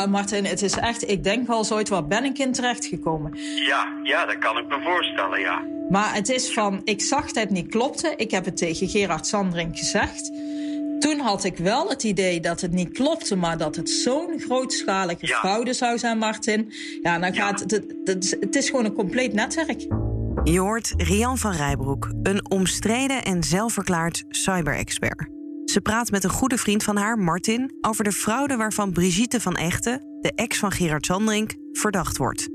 Ja, Martin, het is echt, ik denk wel eens ooit, waar ben ik in terechtgekomen? Ja, ja, dat kan ik me voorstellen, ja. Maar het is van, ik zag dat het niet klopte. Ik heb het tegen Gerard Sandring gezegd. Toen had ik wel het idee dat het niet klopte, maar dat het zo'n grootschalige Ja. fraude zou zijn, Martin. Ja, dan Ja. gaat het, het, het, het is gewoon een compleet netwerk. Je hoort Rian van Rijbroek, een omstreden en zelfverklaard cyberexpert. Ze praat met een goede vriend van haar, Martin, over de fraude waarvan Brigitte van Echten, de ex van Gerard Sandrink, verdacht wordt.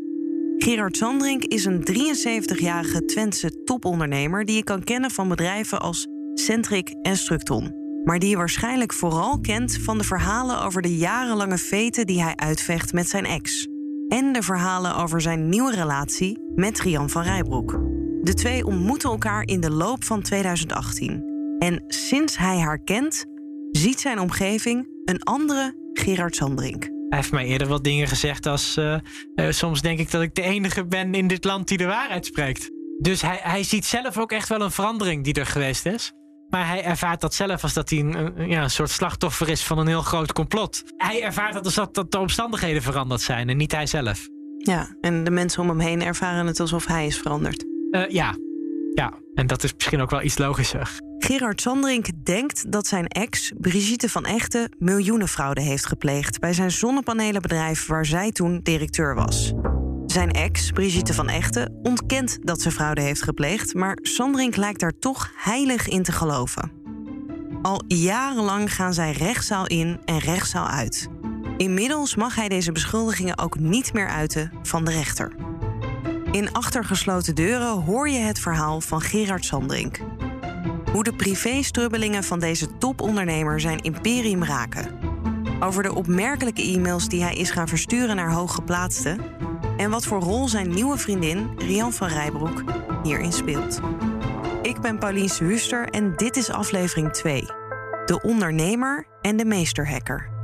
Gerard Sandrink is een 73-jarige Twentse topondernemer die je kan kennen van bedrijven als Centric en Structon. Maar die je waarschijnlijk vooral kent van de verhalen over de jarenlange feten die hij uitvecht met zijn ex. En de verhalen over zijn nieuwe relatie met Rian van Rijbroek. De twee ontmoeten elkaar in de loop van 2018. En sinds hij haar kent, ziet zijn omgeving een andere Gerard Sandrink. Hij heeft mij eerder wat dingen gezegd als... eh, eh, soms denk ik dat ik de enige ben in dit land die de waarheid spreekt. Dus hij, hij ziet zelf ook echt wel een verandering die er geweest is. Maar hij ervaart dat zelf als dat hij een, ja, een soort slachtoffer is van een heel groot complot. Hij ervaart dat als dat, dat de omstandigheden veranderd zijn en niet hij zelf. Ja, en de mensen om hem heen ervaren het alsof hij is veranderd. Eh, ja. ja, en dat is misschien ook wel iets logischer. Gerard Sandrink denkt dat zijn ex, Brigitte van Echten, miljoenenfraude heeft gepleegd bij zijn zonnepanelenbedrijf waar zij toen directeur was. Zijn ex, Brigitte van Echten, ontkent dat ze fraude heeft gepleegd, maar Sandrink lijkt daar toch heilig in te geloven. Al jarenlang gaan zij rechtszaal in en rechtszaal uit. Inmiddels mag hij deze beschuldigingen ook niet meer uiten van de rechter. In achtergesloten deuren hoor je het verhaal van Gerard Sandrink. Hoe de privéstrubbelingen van deze topondernemer zijn imperium raken. Over de opmerkelijke e-mails die hij is gaan versturen naar hooggeplaatsten. En wat voor rol zijn nieuwe vriendin, Rian van Rijbroek, hierin speelt. Ik ben Paulien Huster en dit is aflevering 2. De ondernemer en de meesterhacker.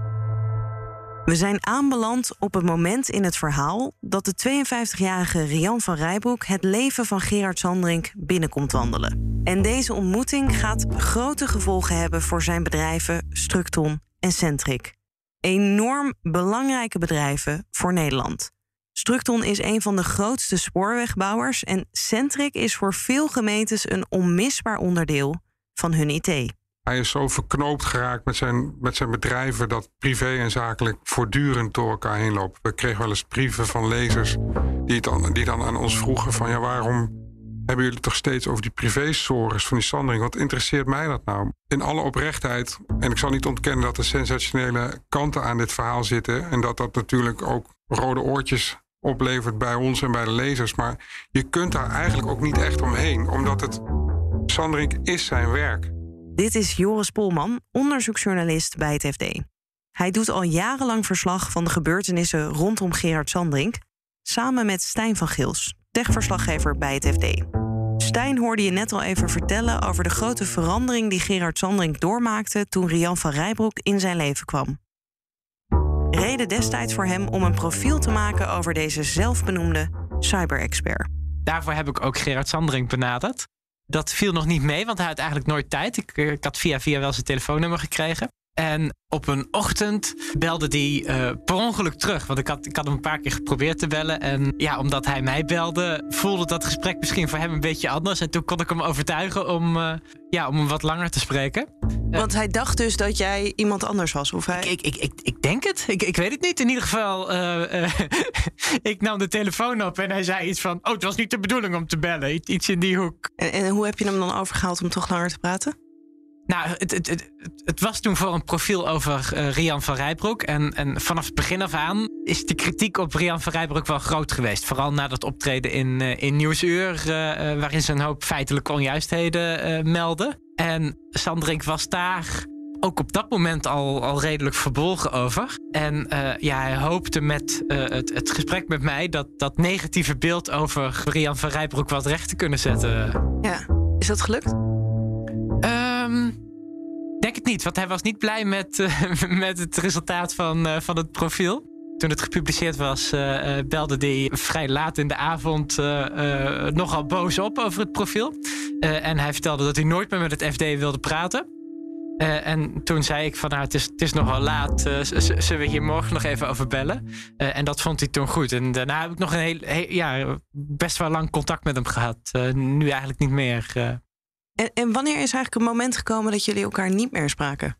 We zijn aanbeland op het moment in het verhaal dat de 52-jarige Rian van Rijbroek het leven van Gerard Sandrink binnenkomt wandelen. En deze ontmoeting gaat grote gevolgen hebben voor zijn bedrijven Structon en Centric. Enorm belangrijke bedrijven voor Nederland. Structon is een van de grootste spoorwegbouwers en Centric is voor veel gemeentes een onmisbaar onderdeel van hun IT. Hij is zo verknoopt geraakt met zijn, met zijn bedrijven dat privé en zakelijk voortdurend door elkaar heen lopen. We kregen wel eens brieven van lezers die, dan, die dan aan ons vroegen van ja, waarom hebben jullie toch steeds over die privézorgers van die Sandring? Wat interesseert mij dat nou? In alle oprechtheid, en ik zal niet ontkennen dat er sensationele kanten aan dit verhaal zitten en dat dat natuurlijk ook rode oortjes oplevert bij ons en bij de lezers. Maar je kunt daar eigenlijk ook niet echt omheen, omdat het Sandring is zijn werk. Dit is Joris Polman, onderzoeksjournalist bij het FD. Hij doet al jarenlang verslag van de gebeurtenissen rondom Gerard Sandrink, samen met Stijn van Gils, techverslaggever bij het FD. Stijn hoorde je net al even vertellen over de grote verandering die Gerard Sandrink doormaakte toen Rian van Rijbroek in zijn leven kwam. Reden destijds voor hem om een profiel te maken over deze zelfbenoemde cyber-expert. Daarvoor heb ik ook Gerard Sandring benaderd. Dat viel nog niet mee, want hij had eigenlijk nooit tijd. Ik, eh, ik had via via wel zijn telefoonnummer gekregen. En op een ochtend belde hij eh, per ongeluk terug. Want ik had, ik had hem een paar keer geprobeerd te bellen. En ja, omdat hij mij belde, voelde dat gesprek misschien voor hem een beetje anders. En toen kon ik hem overtuigen om, eh, ja, om hem wat langer te spreken. Want hij dacht dus dat jij iemand anders was, of hij... Ik, ik, ik, ik denk het. Ik, ik weet het niet. In ieder geval, eh, ik nam de telefoon op en hij zei iets van... Oh, het was niet de bedoeling om te bellen. Iets- Iets in die hoek. En, en hoe heb je hem dan overgehaald om toch langer te praten? Nou, het, het, het, was toen voor een profiel over eh, Rian van Rijbroek. En, en vanaf het begin af aan is de kritiek op Rian van Rijbroek wel groot geweest. Vooral na dat optreden in, eh, in Nieuwsuur, eh, waarin ze een hoop feitelijke onjuistheden melden. En Sandrink was daar ook op dat moment al, al redelijk verbolgen over. En ja, hij hoopte met het, het gesprek met mij dat dat negatieve beeld over Rian van Rijbroek wat recht te kunnen zetten. Ja, is dat gelukt? Um, denk het niet, want hij was niet blij met, uh, met het resultaat van, van het profiel. Toen het gepubliceerd was, uh, belde hij vrij laat in de avond nogal boos op over het profiel. en hij vertelde dat hij nooit meer met het FD wilde praten. en toen zei ik van nou, het is, het is nogal laat. zullen we hier morgen nog even over bellen? en dat vond hij toen goed. En daarna heb ik nog een heel, heel ja, best wel lang contact met hem gehad. nu eigenlijk niet meer. En, en wanneer is eigenlijk een moment gekomen dat jullie elkaar niet meer spraken?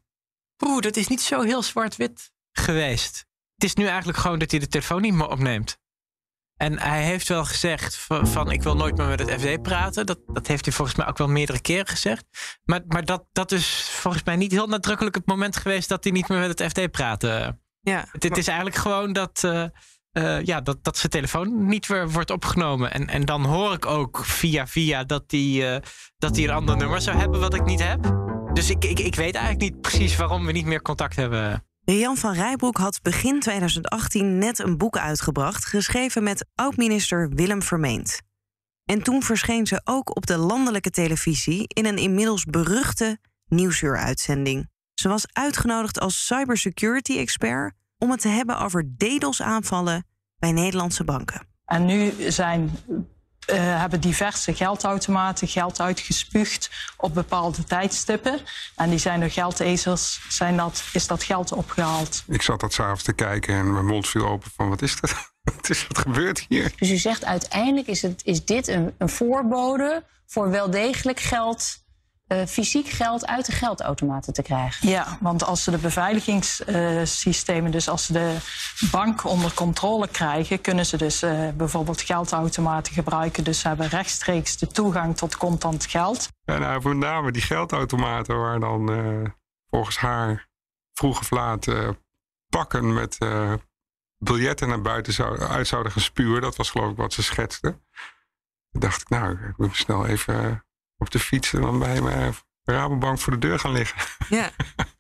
Oeh, dat is niet zo heel zwart-wit geweest. Het is nu eigenlijk gewoon dat hij de telefoon niet meer opneemt. En hij heeft wel gezegd van, van, ik wil nooit meer met het FD praten. Dat, dat heeft hij volgens mij ook wel meerdere keren gezegd. Maar, maar dat, dat is volgens mij niet heel nadrukkelijk het moment geweest dat hij niet meer met het FD praatte. Ja, het, het is eigenlijk gewoon dat, uh, uh, ja, dat, dat zijn telefoon niet weer wordt opgenomen. En, en dan hoor ik ook via via dat hij, uh, dat hij een ander nummer zou hebben wat ik niet heb. Dus ik, ik, ik weet eigenlijk niet precies waarom we niet meer contact hebben. Rian van Rijbroek had begin 2018 net een boek uitgebracht, geschreven met oud-minister Willem Vermeend. En toen verscheen ze ook op de landelijke televisie in een inmiddels beruchte nieuwsuuruitzending. Ze was uitgenodigd als cybersecurity-expert om het te hebben over DDoS-aanvallen bij Nederlandse banken. En nu zijn uh, hebben diverse geldautomaten geld uitgespuugd op bepaalde tijdstippen. En die zijn door geldezers, zijn dat, is dat geld opgehaald. Ik zat dat s'avonds te kijken en mijn mond viel open van wat is dat? wat, is, wat gebeurt hier? Dus u zegt uiteindelijk is, het, is dit een, een voorbode voor wel degelijk geld fysiek geld uit de geldautomaten te krijgen. Ja, want als ze de beveiligingssystemen, uh, dus als ze de bank onder controle krijgen, kunnen ze dus uh, bijvoorbeeld geldautomaten gebruiken. Dus ze hebben rechtstreeks de toegang tot contant geld. Ja, nou, met name die geldautomaten waar dan volgens haar vroeg of laat pakken met biljetten naar buiten zou, uit zouden gespuwen. Dat was geloof ik wat ze schetste. Toen dacht ik, nou, ik moet snel even op de fiets bij mijn Rabobank voor de deur gaan liggen. Ja,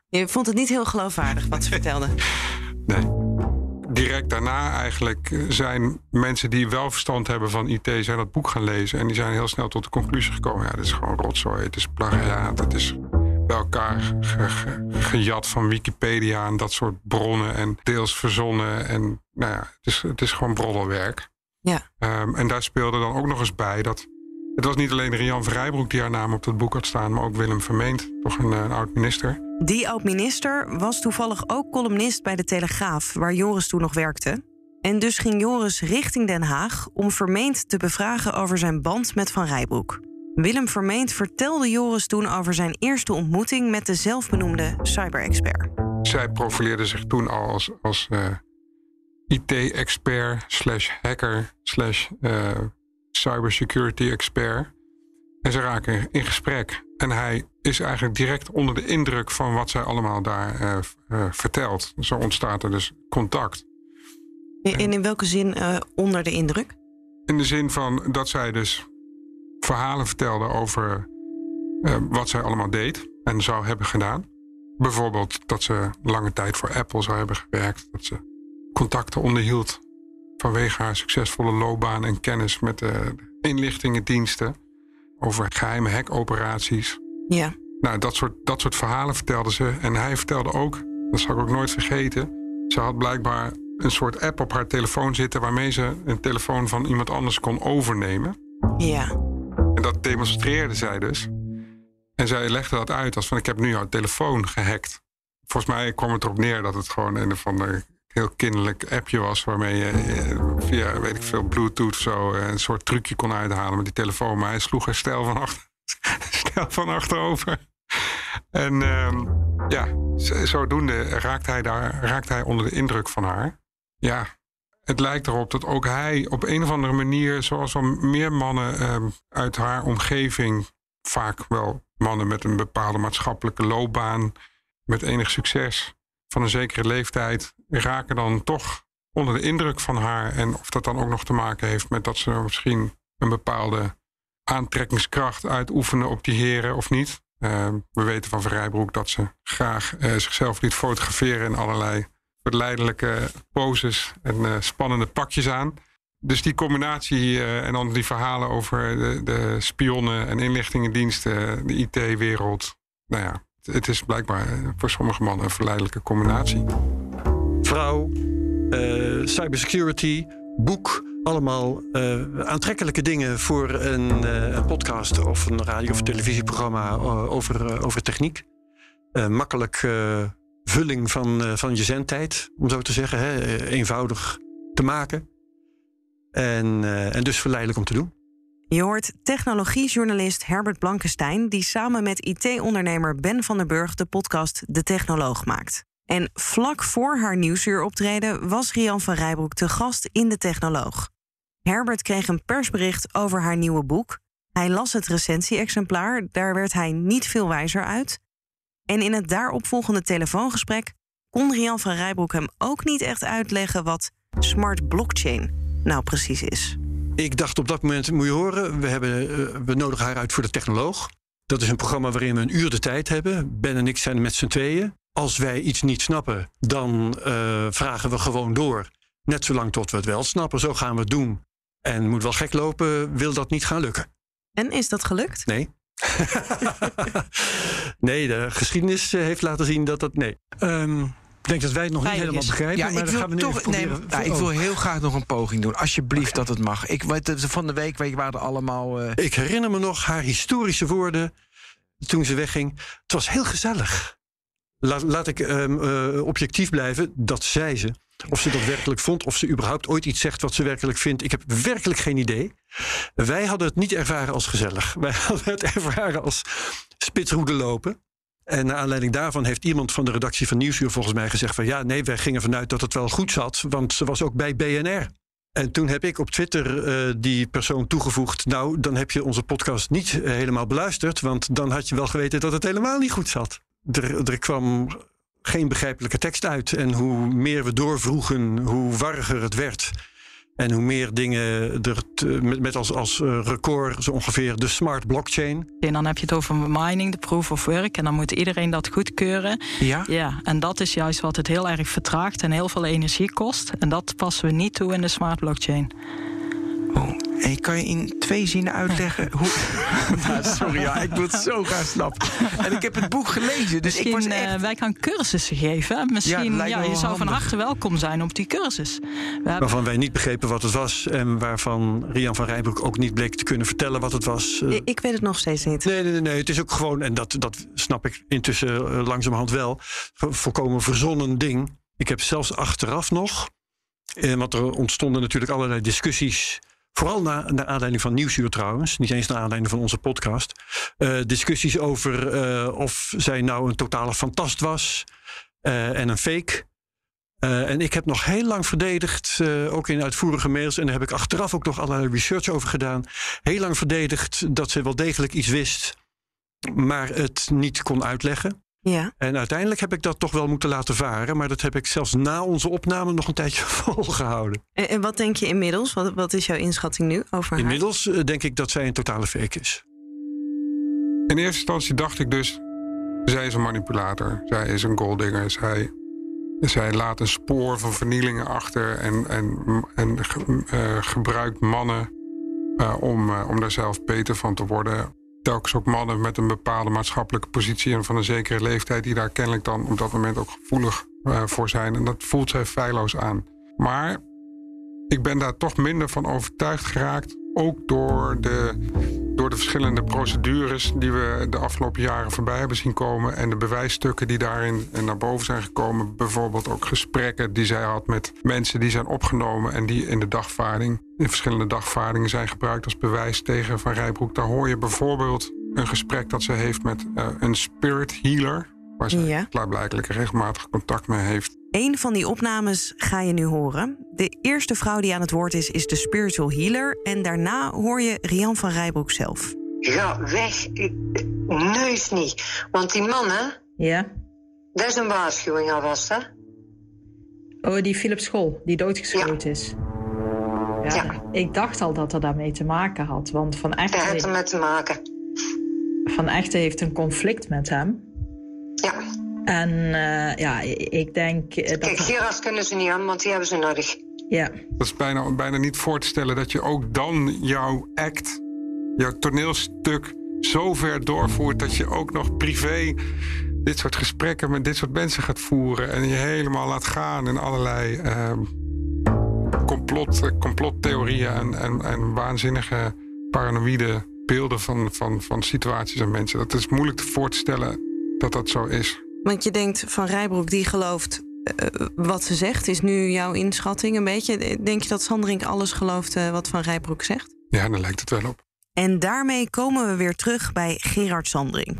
je vond het niet heel geloofwaardig wat ze vertelde. Nee. Direct daarna eigenlijk zijn mensen die wel verstand hebben van IT... zijn dat boek gaan lezen. En die zijn heel snel tot de conclusie gekomen... ja, dit is gewoon rotzooi, het is plagiaat, het is bij elkaar ge ge gejat van Wikipedia... en dat soort bronnen en deels verzonnen. En nou ja, het is, het is gewoon broddelwerk. Ja. Um, en daar speelde dan ook nog eens bij dat het was niet alleen Rian Vrijbroek die haar naam op dat boek had staan, maar ook Willem Vermeend, toch een, een oud-minister. Die oud-minister was toevallig ook columnist bij de Telegraaf, waar Joris toen nog werkte. En dus ging Joris richting Den Haag om Vermeend te bevragen over zijn band met Van Rijbroek. Willem Vermeend vertelde Joris toen over zijn eerste ontmoeting met de zelfbenoemde cyber-expert. Zij profileerde zich toen al als, als uh, IT-expert slash hacker slash uh, cybersecurity expert. En ze raken in gesprek. En hij is eigenlijk direct onder de indruk van wat zij allemaal daar uh, uh, vertelt. Zo ontstaat er dus contact. En in welke zin uh, onder de indruk? In de zin van dat zij dus verhalen vertelde over wat zij allemaal deed en zou hebben gedaan. Bijvoorbeeld dat ze lange tijd voor Apple zou hebben gewerkt. Dat ze contacten onderhield vanwege haar succesvolle loopbaan en kennis met de inlichtingendiensten over geheime hackoperaties. Ja. Nou, dat soort, dat soort verhalen vertelde ze. En hij vertelde ook, dat zal ik ook nooit vergeten. Ze had blijkbaar een soort app op haar telefoon zitten waarmee ze een telefoon van iemand anders kon overnemen. Ja. En dat demonstreerde zij dus. En zij legde dat uit als van ik heb nu jouw telefoon gehackt. Volgens mij kwam het erop neer dat het gewoon een of ander heel kinderlijk appje was. Waarmee je via, weet ik veel, Bluetooth zo een soort trucje kon uithalen met die telefoon. Maar hij sloeg er stijl van, achter, stijl van achterover. En um, ja, zodoende raakt hij, daar, raakt hij onder de indruk van haar. Ja, het lijkt erop dat ook hij op een of andere manier, zoals wel meer mannen um, uit haar omgeving, vaak wel mannen met een bepaalde maatschappelijke loopbaan, met enig succes, van een zekere leeftijd raken dan toch onder de indruk van haar. En of dat dan ook nog te maken heeft met dat ze misschien een bepaalde aantrekkingskracht uitoefenen op die heren of niet. Uh, we weten van Verrijbroek dat ze graag uh, zichzelf liet fotograferen in allerlei verleidelijke poses en uh, spannende pakjes aan. Dus die combinatie en dan die verhalen over de, de spionnen en inlichtingendiensten, de IT-wereld. Nou ja, het is blijkbaar voor sommige mannen een verleidelijke combinatie. Vrouw, cybersecurity, boek, allemaal uh, aantrekkelijke dingen voor een, uh, een, podcast of een radio- of televisieprogramma over, over techniek. makkelijk vulling van, van je zendtijd, om zo te zeggen. Hè? eenvoudig te maken. En, en dus verleidelijk om te doen. Je hoort technologiejournalist Herbert Blankenstein, die samen met IT-ondernemer Ben van der Burg de podcast De Technoloog maakt. En vlak voor haar nieuwsuuroptreden was Rian van Rijbroek te gast in de Technoloog. Herbert kreeg een persbericht over haar nieuwe boek. Hij las het recensie-exemplaar, daar werd hij niet veel wijzer uit. En in het daaropvolgende telefoongesprek kon Rian van Rijbroek hem ook niet echt uitleggen wat smart blockchain nou precies is. Ik dacht op dat moment, moet je horen, we, hebben, eh, we nodigen haar uit voor de technoloog. Dat is een programma waarin we een uur de tijd hebben. Ben en ik zijn met z'n tweeën. Als wij iets niet snappen, dan uh, vragen we gewoon door. Net zolang tot we het wel snappen. Zo gaan we het doen. En moet wel gek lopen, wil dat niet gaan lukken. En is dat gelukt? Nee. nee, de geschiedenis eh, heeft laten zien dat dat. Nee. Um, ik denk dat wij het nog niet helemaal begrijpen. Ja, maar ik, wil gaan we toch, nee, nou, ik wil heel graag nog een poging doen. Alsjeblieft dat het mag. Ik, van de week weet je, waren er allemaal. Uh... Ik herinner me nog haar historische woorden toen ze wegging. Het was heel gezellig. Laat, laat ik um, uh, objectief blijven, dat zei ze. Of ze dat werkelijk vond, of ze überhaupt ooit iets zegt wat ze werkelijk vindt. Ik heb werkelijk geen idee. Wij hadden het niet ervaren als gezellig. Wij hadden het ervaren als spitsroede lopen. En naar aanleiding daarvan heeft iemand van de redactie van Nieuwsuur volgens mij gezegd van ja, nee, wij gingen vanuit dat het wel goed zat, want ze was ook bij BNR. En toen heb ik op Twitter uh, die persoon toegevoegd. Nou, dan heb je onze podcast niet helemaal beluisterd. Want dan had je wel geweten dat het helemaal niet goed zat. Er, er kwam geen begrijpelijke tekst uit. En hoe meer we doorvroegen, hoe warriger het werd. En hoe meer dingen er met, met als, als eh, record zo ongeveer de smart blockchain. En dan heb je het over mining, de proof of work. En dan moet iedereen dat goedkeuren. Ja. ja. En dat is juist wat het heel erg vertraagt en heel veel energie kost. En dat passen we niet toe in de smart blockchain. Oh. En kan je in twee zinnen uitleggen hoe. nou, sorry, ja, ik wil het zo graag snappen. En ik heb het boek gelezen, dus ik was echt... Uh, wij gaan cursussen geven. Misschien, ja, ja je zou van harte welkom zijn op die cursus. We waarvan wij niet begrepen wat het was. En waarvan Rian van Rijbroek ook niet bleek te kunnen vertellen wat het was. Uh, ik weet het nog steeds niet. Nee, nee, nee. Het is ook gewoon, en dat, dat snap ik intussen uh, langzamerhand wel, volkomen verzonnen ding. Ik heb zelfs achteraf nog. Want er ontstonden natuurlijk allerlei discussies Vooral naar, naar aanleiding van Nieuwsuur trouwens. Niet eens naar aanleiding van onze podcast. Uh, discussies over uh, of zij nou een totale fantast was. Uh, en een fake. en ik heb nog heel lang verdedigd, ook in uitvoerige mails, en daar heb ik achteraf ook nog allerlei research over gedaan. Heel lang verdedigd dat ze wel degelijk iets wist, maar het niet kon uitleggen. Ja. En uiteindelijk heb ik dat toch wel moeten laten varen. Maar dat heb ik zelfs na onze opname nog een tijdje volgehouden. En, en wat denk je inmiddels? Wat, wat is jouw inschatting nu over Inmiddels haar? Eh, denk ik dat zij een totale fake is. In eerste instantie dacht ik dus... zij is een manipulator. Zij is een golddigger. Zij, zij laat een spoor van vernielingen achter... en, en, en uh, gebruikt mannen uh, om, uh, om daar zelf beter van te worden telkens ook mannen met een bepaalde maatschappelijke positie en van een zekere leeftijd, die daar kennelijk dan op dat moment ook gevoelig uh, voor zijn. En dat voelt zij feilloos aan. Maar ik ben daar toch minder van overtuigd geraakt. Ook door de, door de verschillende procedures die we de afgelopen jaren voorbij hebben zien komen. En de bewijsstukken die daarin naar boven zijn gekomen. Bijvoorbeeld ook gesprekken die zij had met mensen die zijn opgenomen. En die in de dagvaarding, in verschillende dagvaardingen zijn gebruikt als bewijs tegen Van Rijbroek. Daar hoor je bijvoorbeeld een gesprek dat ze heeft met uh, een spirit healer. Waar ze ja. klaarblijkelijk regelmatig contact mee heeft. Een van die opnames ga je nu horen. De eerste vrouw die aan het woord is, is de spiritual healer. En daarna hoor je Rian van Rijbroek zelf. Ga weg. Neus niet. Want die mannen... Ja? Dat is een waarschuwing alvast, hè? Oh, die Philip School, die doodgeschoten ja. is. Ja, ja, Ik dacht al dat er daarmee te maken had. Want van echt. Dat heeft ermee te maken. Van Echte heeft een conflict met hem. Ja. En uh, ja, ik denk... Dat Kijk, Gerard kunnen ze niet aan, want die hebben ze nodig. Ja. Dat is bijna, bijna niet voor te stellen dat je ook dan jouw act, jouw toneelstuk zo ver doorvoert dat je ook nog privé dit soort gesprekken met dit soort mensen gaat voeren en je helemaal laat gaan in allerlei uh, complot, complottheorieën en, en, en waanzinnige paranoïde beelden van, van, van situaties en mensen. Dat is moeilijk te voor te stellen dat dat zo is. Want je denkt van Rijbroek die gelooft uh, wat ze zegt, is nu jouw inschatting een beetje. Denk je dat Sanderink alles gelooft uh, wat Van Rijbroek zegt? Ja, daar lijkt het wel op. En daarmee komen we weer terug bij Gerard Sanderink.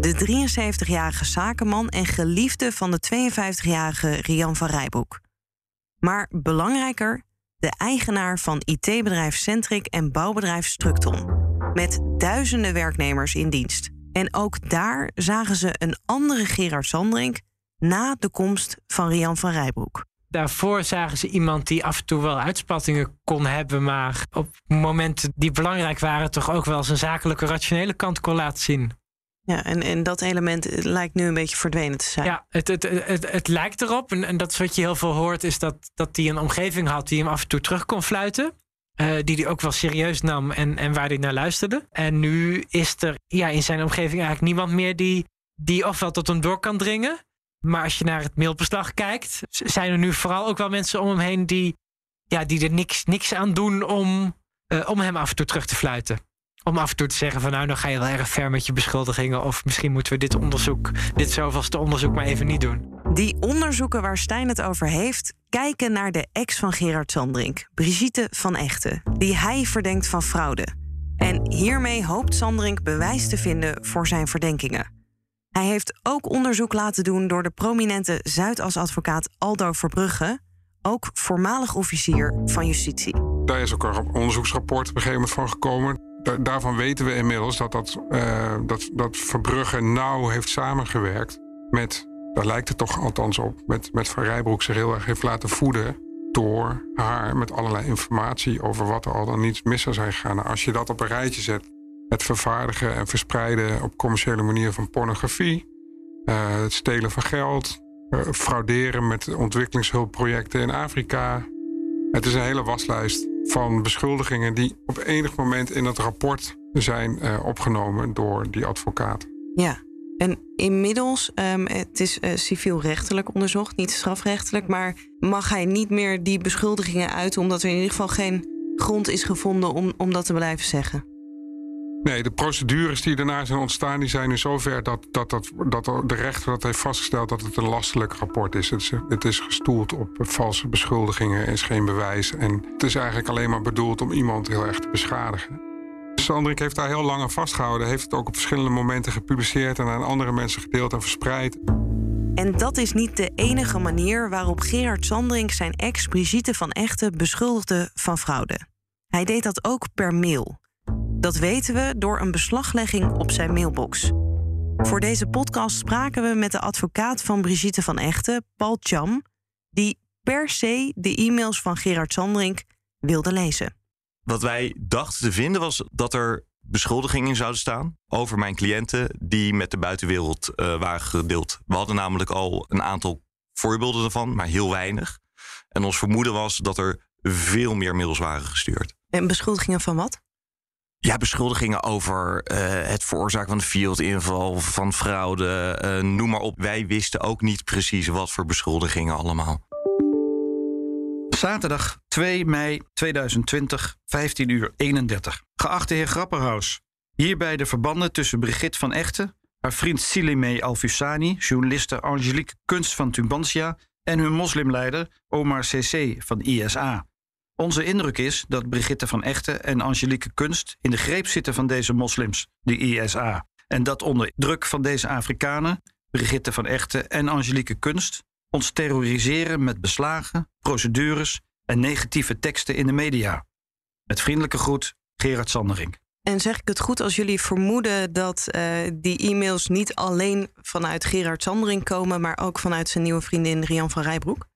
De 73-jarige zakenman en geliefde van de 52-jarige Rian van Rijbroek. Maar belangrijker, de eigenaar van IT-bedrijf Centric en bouwbedrijf Structon. Met duizenden werknemers in dienst. En ook daar zagen ze een andere Gerard Sanderink na de komst van Rian van Rijbroek. Daarvoor zagen ze iemand die af en toe wel uitspattingen kon hebben, maar op momenten die belangrijk waren, toch ook wel zijn zakelijke, rationele kant kon laten zien. Ja, en, en dat element lijkt nu een beetje verdwenen te zijn. Ja, het, het, het, het lijkt erop, en, en dat is wat je heel veel hoort, is dat, dat hij een omgeving had die hem af en toe terug kon fluiten. Uh, die hij ook wel serieus nam en, en waar hij naar luisterde. En nu is er ja, in zijn omgeving eigenlijk niemand meer die, die ofwel tot hem door kan dringen. Maar als je naar het mailbeslag kijkt, zijn er nu vooral ook wel mensen om hem heen die, ja, die er niks, niks aan doen om, uh, om hem af en toe terug te fluiten. Om af en toe te zeggen van nou, dan ga je wel erg ver met je beschuldigingen. Of misschien moeten we dit onderzoek, dit zoveelste onderzoek maar even niet doen. Die onderzoeken waar Stijn het over heeft, kijken naar de ex van Gerard Sandrink, Brigitte van Echten, die hij verdenkt van fraude. En hiermee hoopt Sandrink bewijs te vinden voor zijn verdenkingen. Hij heeft ook onderzoek laten doen door de prominente Zuidas-advocaat Aldo Verbrugge, ook voormalig officier van justitie. Daar is ook een onderzoeksrapport op een gegeven moment van gekomen. Daarvan weten we inmiddels dat, dat, uh, dat, dat Verbrugge nauw heeft samengewerkt met, daar lijkt het toch althans op, met, met Van Rijbroek zich heel erg heeft laten voeden door haar met allerlei informatie over wat er al dan niet mis zou zijn gegaan. Nou, als je dat op een rijtje zet, het vervaardigen en verspreiden op commerciële manier van pornografie, uh, het stelen van geld, uh, frauderen met ontwikkelingshulpprojecten in Afrika. Het is een hele waslijst van beschuldigingen die op enig moment in het rapport zijn uh, opgenomen door die advocaat. Ja, en inmiddels, um, het is civielrechtelijk onderzocht, niet strafrechtelijk, maar mag hij niet meer die beschuldigingen uit, omdat er in ieder geval geen grond is gevonden om, om dat te blijven zeggen? Nee, de procedures die daarna zijn ontstaan, die zijn nu zover dat, dat, dat, dat de rechter dat heeft vastgesteld dat het een lastelijk rapport is. Het, is. het is gestoeld op valse beschuldigingen, is geen bewijs. En het is eigenlijk alleen maar bedoeld om iemand heel erg te beschadigen. Sandrik heeft daar heel lang aan vastgehouden, heeft het ook op verschillende momenten gepubliceerd en aan andere mensen gedeeld en verspreid. En dat is niet de enige manier waarop Gerard Sandring zijn ex Brigitte van Echten beschuldigde van fraude. Hij deed dat ook per mail. Dat weten we door een beslaglegging op zijn mailbox. Voor deze podcast spraken we met de advocaat van Brigitte van Echten, Paul Cham, die per se de e-mails van Gerard Sandrink wilde lezen. Wat wij dachten te vinden was dat er beschuldigingen zouden staan over mijn cliënten die met de buitenwereld uh, waren gedeeld. We hadden namelijk al een aantal voorbeelden ervan, maar heel weinig. En ons vermoeden was dat er veel meer mails waren gestuurd. En beschuldigingen van wat? Ja, beschuldigingen over uh, het veroorzaken van de fieldinval, van fraude, uh, noem maar op. Wij wisten ook niet precies wat voor beschuldigingen allemaal. Zaterdag 2 mei 2020, 15 uur 31. Geachte heer Grapperhaus, hierbij de verbanden tussen Brigitte van Echten, haar vriend Silime Alfusani, journaliste Angelique Kunst van Tubantia en hun moslimleider Omar CC van ISA. Onze indruk is dat Brigitte van Echten en Angelique Kunst in de greep zitten van deze moslims, de ISA. En dat onder druk van deze Afrikanen, Brigitte van Echten en Angelique Kunst, ons terroriseren met beslagen, procedures en negatieve teksten in de media. Met vriendelijke groet, Gerard Sandering. En zeg ik het goed als jullie vermoeden dat uh, die e-mails niet alleen vanuit Gerard Sandering komen, maar ook vanuit zijn nieuwe vriendin Rian van Rijbroek?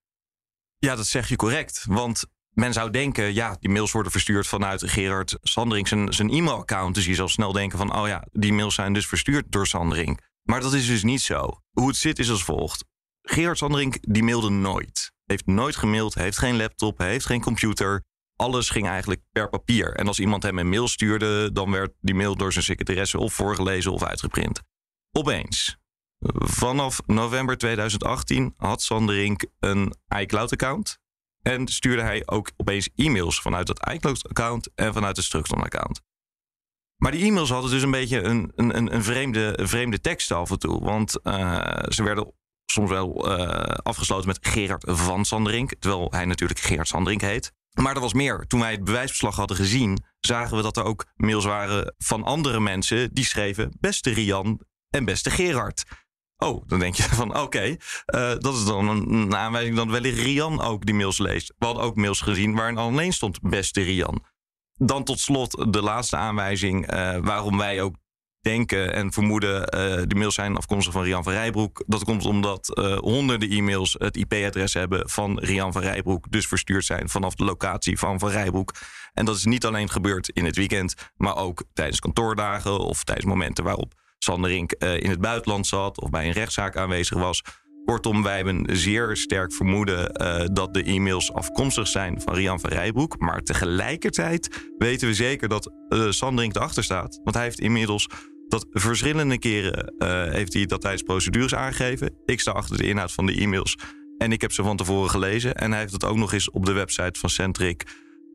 Ja, dat zeg je correct. Want men zou denken, ja, die mails worden verstuurd vanuit Gerard Sandring zijn, e-mailaccount. Dus je zal snel denken van, oh ja, die mails zijn dus verstuurd door Sandring. Maar dat is dus niet zo. Hoe het zit is als volgt. Gerard Sandring die mailde nooit. Heeft nooit gemaild, heeft geen laptop, heeft geen computer. Alles ging eigenlijk per papier. En als iemand hem een mail stuurde, dan werd die mail door zijn secretaresse of voorgelezen of uitgeprint. Opeens, vanaf november 2018 had Sanderink een iCloud-account. En stuurde hij ook opeens e-mails vanuit dat iCloud-account en vanuit het Structon-account. Maar die e-mails hadden dus een beetje een, een, een, vreemde, een vreemde tekst af en toe. Want uh, ze werden soms wel uh, afgesloten met Gerard van Sanderink. Terwijl hij natuurlijk Gerard Sanderink heet. Maar er was meer. Toen wij het bewijsbeslag hadden gezien, zagen we dat er ook mails waren van andere mensen die schreven: Beste Rian en beste Gerard. Oh, dan denk je van oké, uh, dat is dan een, aanwijzing dat wellicht Rian ook die mails leest. We hadden ook mails gezien waarin alleen stond beste Rian. Dan tot slot de laatste aanwijzing uh, waarom wij ook denken en vermoeden uh, de mails zijn afkomstig van Rian van Rijbroek. Dat komt omdat honderden e-mails het IP-adres hebben van Rian van Rijbroek. Dus verstuurd zijn vanaf de locatie van Van Rijbroek. En dat is niet alleen gebeurd in het weekend, maar ook tijdens kantoordagen of tijdens momenten waarop Sanderink uh, in het buitenland zat of bij een rechtszaak aanwezig was. Kortom, wij hebben zeer sterk vermoeden uh, dat de e-mails afkomstig zijn van Rian van Rijbroek. Maar tegelijkertijd weten we zeker dat uh, Sanderink erachter staat. Want hij heeft inmiddels dat verschillende keren heeft hij dat tijdens procedures aangegeven. Ik sta achter de inhoud van de e-mails en ik heb ze van tevoren gelezen. En hij heeft het ook nog eens op de website van Centric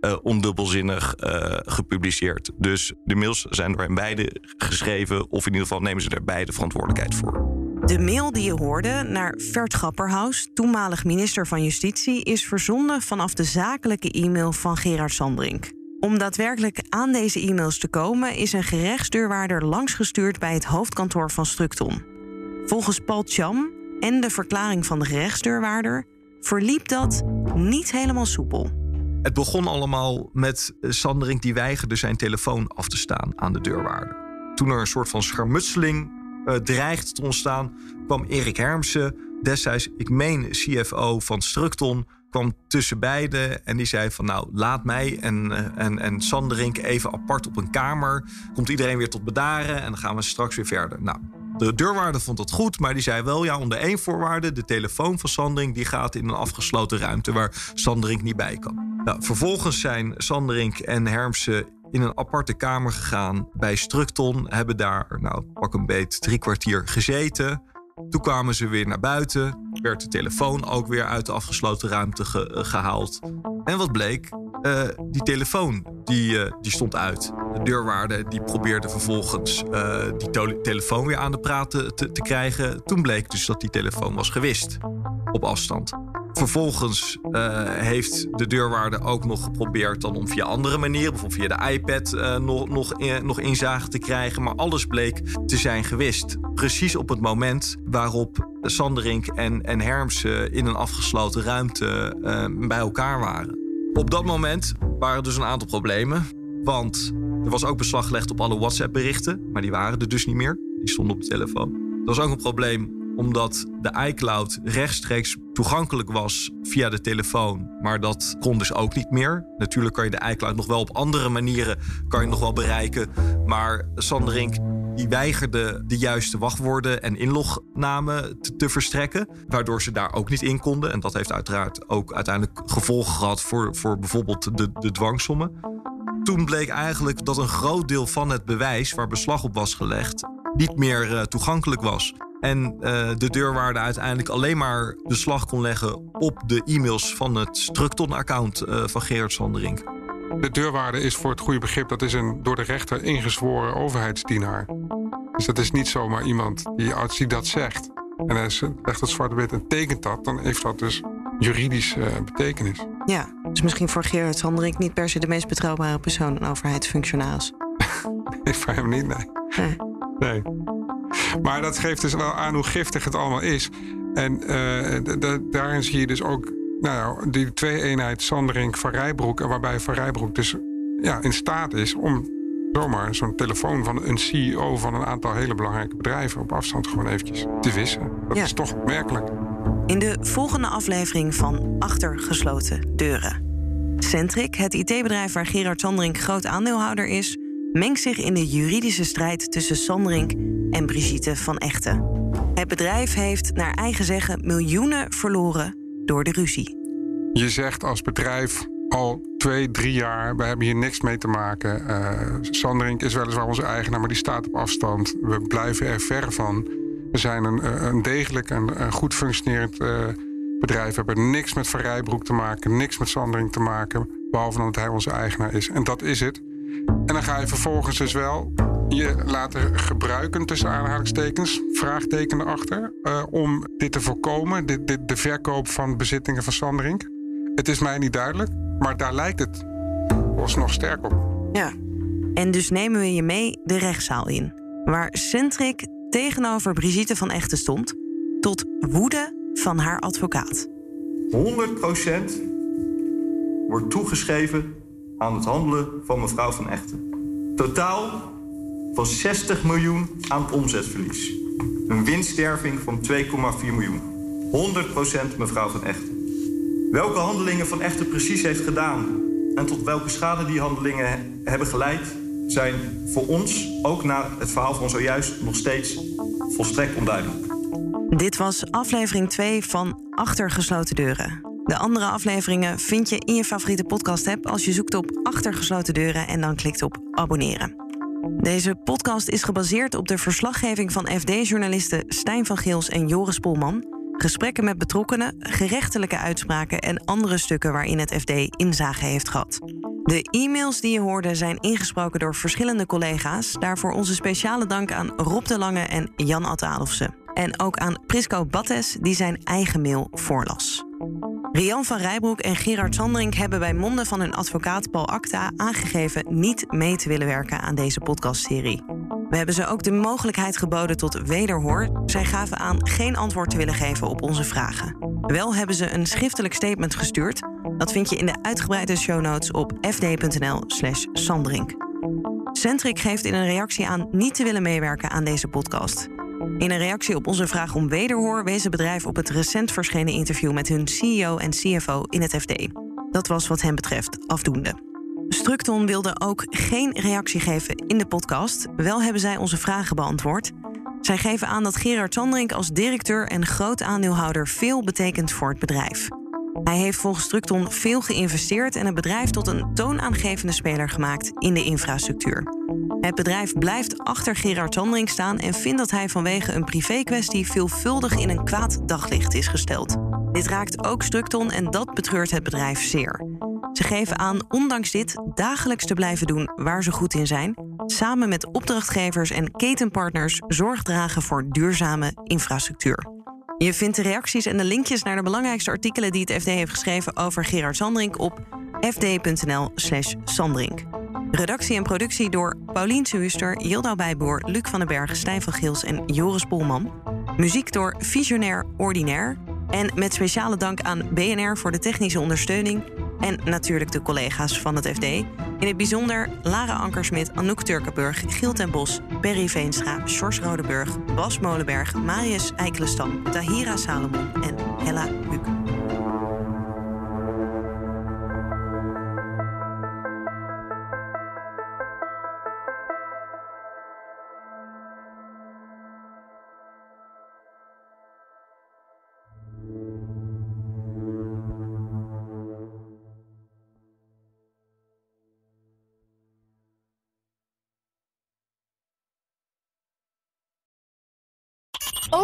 uh, ondubbelzinnig uh, gepubliceerd. Dus de mails zijn door hen beide geschreven, of in ieder geval nemen ze er beide verantwoordelijkheid voor. De mail die je hoorde naar Vert Grapperhaus, toenmalig minister van Justitie, is verzonden vanaf de zakelijke e-mail van Gerard Sandbrink. Om daadwerkelijk aan deze e-mails te komen, is een gerechtsdeurwaarder langsgestuurd bij het hoofdkantoor van Structon. Volgens Paul Cham en de verklaring van de gerechtsdeurwaarder verliep dat niet helemaal soepel. Het begon allemaal met Sanderink die weigerde zijn telefoon af te staan aan de deurwaarder. Toen er een soort van schermutseling uh, dreigde te ontstaan, kwam Erik Hermsen, destijds, ik meen, CFO van Structon, kwam tussen beiden en die zei van nou laat mij en, en, en Sanderink even apart op een kamer. Komt iedereen weer tot bedaren en dan gaan we straks weer verder. Nou, de deurwaarder vond dat goed, maar die zei wel ja onder één voorwaarde. De telefoon van Sanderink die gaat in een afgesloten ruimte waar Sanderink niet bij kan. Nou, vervolgens zijn Sanderink en Hermsen in een aparte kamer gegaan bij Structon. Hebben daar, nou pak een beet, drie kwartier gezeten. Toen kwamen ze weer naar buiten. Werd de telefoon ook weer uit de afgesloten ruimte ge gehaald. En wat bleek? Uh, die telefoon die, uh, die stond uit. De deurwaarde die probeerde vervolgens die telefoon weer aan de praten te, te, krijgen. Toen bleek dus dat die telefoon was gewist. Op afstand. Vervolgens heeft de deurwaarde ook nog geprobeerd dan om via andere manieren, bijvoorbeeld via de iPad, nog, nog, nog inzage te krijgen. Maar alles bleek te zijn gewist. Precies op het moment waarop Sanderink en, en Hermsen in een afgesloten ruimte bij elkaar waren. Op dat moment waren er dus een aantal problemen. Want er was ook beslag gelegd op alle WhatsApp-berichten, maar die waren er dus niet meer. Die stonden op de telefoon. Er was ook een probleem omdat de iCloud rechtstreeks toegankelijk was via de telefoon, maar dat kon dus ook niet meer. Natuurlijk kan je de iCloud nog wel op andere manieren kan je nog wel bereiken, maar Sanderink die weigerde de juiste wachtwoorden en inlognamen te, verstrekken, waardoor ze daar ook niet in konden. En dat heeft uiteraard ook uiteindelijk gevolgen gehad voor, voor bijvoorbeeld de, de dwangsommen. Toen bleek eigenlijk dat een groot deel van het bewijs waar beslag op was gelegd niet meer uh, toegankelijk was. En uh, de deurwaarder uiteindelijk alleen maar beslag kon leggen op de e-mails van het Structon-account uh, van Gerard Sanderink. De deurwaarder is voor het goede begrip, dat is een door de rechter ingezworen overheidsdienaar. Dus dat is niet zomaar iemand die, als hij dat zegt en hij legt het zwart wit en tekent dat, dan heeft dat dus juridische uh, betekenis. Ja, dus misschien voor Gerard Sanderink niet per se de meest betrouwbare persoon, een overheidsfunctionaris. nee, voor hem niet, nee. nee. nee. Maar dat geeft dus wel aan hoe giftig het allemaal is. En uh, daarin zie je dus ook nou, die twee-eenheid Sanderink van Rijbroek. Waarbij Van Rijbroek dus ja, in staat is om zomaar zo'n telefoon van een CEO van een aantal hele belangrijke bedrijven op afstand gewoon eventjes te wissen. Dat ja. is toch opmerkelijk. In de volgende aflevering van Achter gesloten deuren. Centric, het IT-bedrijf waar Gerard Sandring groot aandeelhouder is, mengt zich in de juridische strijd tussen Sandring en Brigitte van Echten. Het bedrijf heeft, naar eigen zeggen, miljoenen verloren door de ruzie. Je zegt als bedrijf al twee, drie jaar, we hebben hier niks mee te maken. Uh, Sanderink is weliswaar onze eigenaar, maar die staat op afstand. We blijven er ver van. We zijn een, een degelijk en een goed functionerend bedrijf. We hebben niks met Van Rijbroek te maken, niks met Sanderink te maken. Behalve dat hij onze eigenaar is. En dat is het. En dan ga je vervolgens dus wel je laten gebruiken, tussen aanhalingstekens, vraagteken erachter, uh, om dit te voorkomen, dit, dit, de verkoop van bezittingen van Sanderink. Het is mij niet duidelijk, maar daar lijkt het nog sterk op. Ja, en dus nemen we je mee de rechtszaal in, waar Centric tegenover Brigitte van Echten stond, tot woede van haar advocaat. 100% wordt toegeschreven aan het handelen van mevrouw van Echten. Totaal van 60 miljoen aan omzetverlies. Een winststerving van 2,4 miljoen. 100% mevrouw van Echten. Welke handelingen van Echten precies heeft gedaan en tot welke schade die handelingen hebben geleid, zijn voor ons, ook na het verhaal van zojuist, nog steeds volstrekt onduidelijk. Dit was aflevering 2 van Achtergesloten Deuren. De andere afleveringen vind je in je favoriete podcast-app als je zoekt op Achtergesloten Deuren en dan klikt op abonneren. Deze podcast is gebaseerd op de verslaggeving van FD-journalisten Stijn van Geels en Joris Polman, gesprekken met betrokkenen, gerechtelijke uitspraken en andere stukken waarin het FD inzage heeft gehad. De e-mails die je hoorde zijn ingesproken door verschillende collega's. Daarvoor onze speciale dank aan Rob de Lange en Jan Adolfsen. En ook aan Prisco Battes, die zijn eigen mail voorlas. Rian van Rijbroek en Gerard Sandring hebben bij monden van hun advocaat Paul Acta aangegeven niet mee te willen werken aan deze podcastserie. We hebben ze ook de mogelijkheid geboden tot wederhoor. Zij gaven aan geen antwoord te willen geven op onze vragen. Wel hebben ze een schriftelijk statement gestuurd. Dat vind je in de uitgebreide show notes op fd.nl/slash Sandring. Centric geeft in een reactie aan niet te willen meewerken aan deze podcast. In een reactie op onze vraag om wederhoor wees het bedrijf op het recent verschenen interview met hun CEO en CFO in het FD. Dat was wat hen betreft afdoende. Structon wilde ook geen reactie geven in de podcast. Wel hebben zij onze vragen beantwoord. Zij geven aan dat Gerard Sandring als directeur en groot aandeelhouder veel betekent voor het bedrijf. Hij heeft volgens Structon veel geïnvesteerd en het bedrijf tot een toonaangevende speler gemaakt in de infrastructuur. Het bedrijf blijft achter Gerard Sandring staan en vindt dat hij vanwege een privékwestie veelvuldig in een kwaad daglicht is gesteld. Dit raakt ook Structon en dat betreurt het bedrijf zeer. Ze geven aan ondanks dit dagelijks te blijven doen waar ze goed in zijn, samen met opdrachtgevers en ketenpartners zorg dragen voor duurzame infrastructuur. Je vindt de reacties en de linkjes naar de belangrijkste artikelen die het FD heeft geschreven over Gerard Sandring op fd.nl/slash Sandring. Redactie en productie door Paulien Suuster, Jildau Bijboer, Luc van den Berg, Stijn van Gils en Joris Polman. Muziek door Visionair Ordinaire. En met speciale dank aan BNR voor de technische ondersteuning. En natuurlijk de collega's van het FD. In het bijzonder Lara Ankersmit, Anouk Turkenburg, Giel ten Bos, Perry Veenstra, Sjors Rodeburg, Bas Molenberg, Marius Eikelestam, Tahira Salomon en Hella Buuk.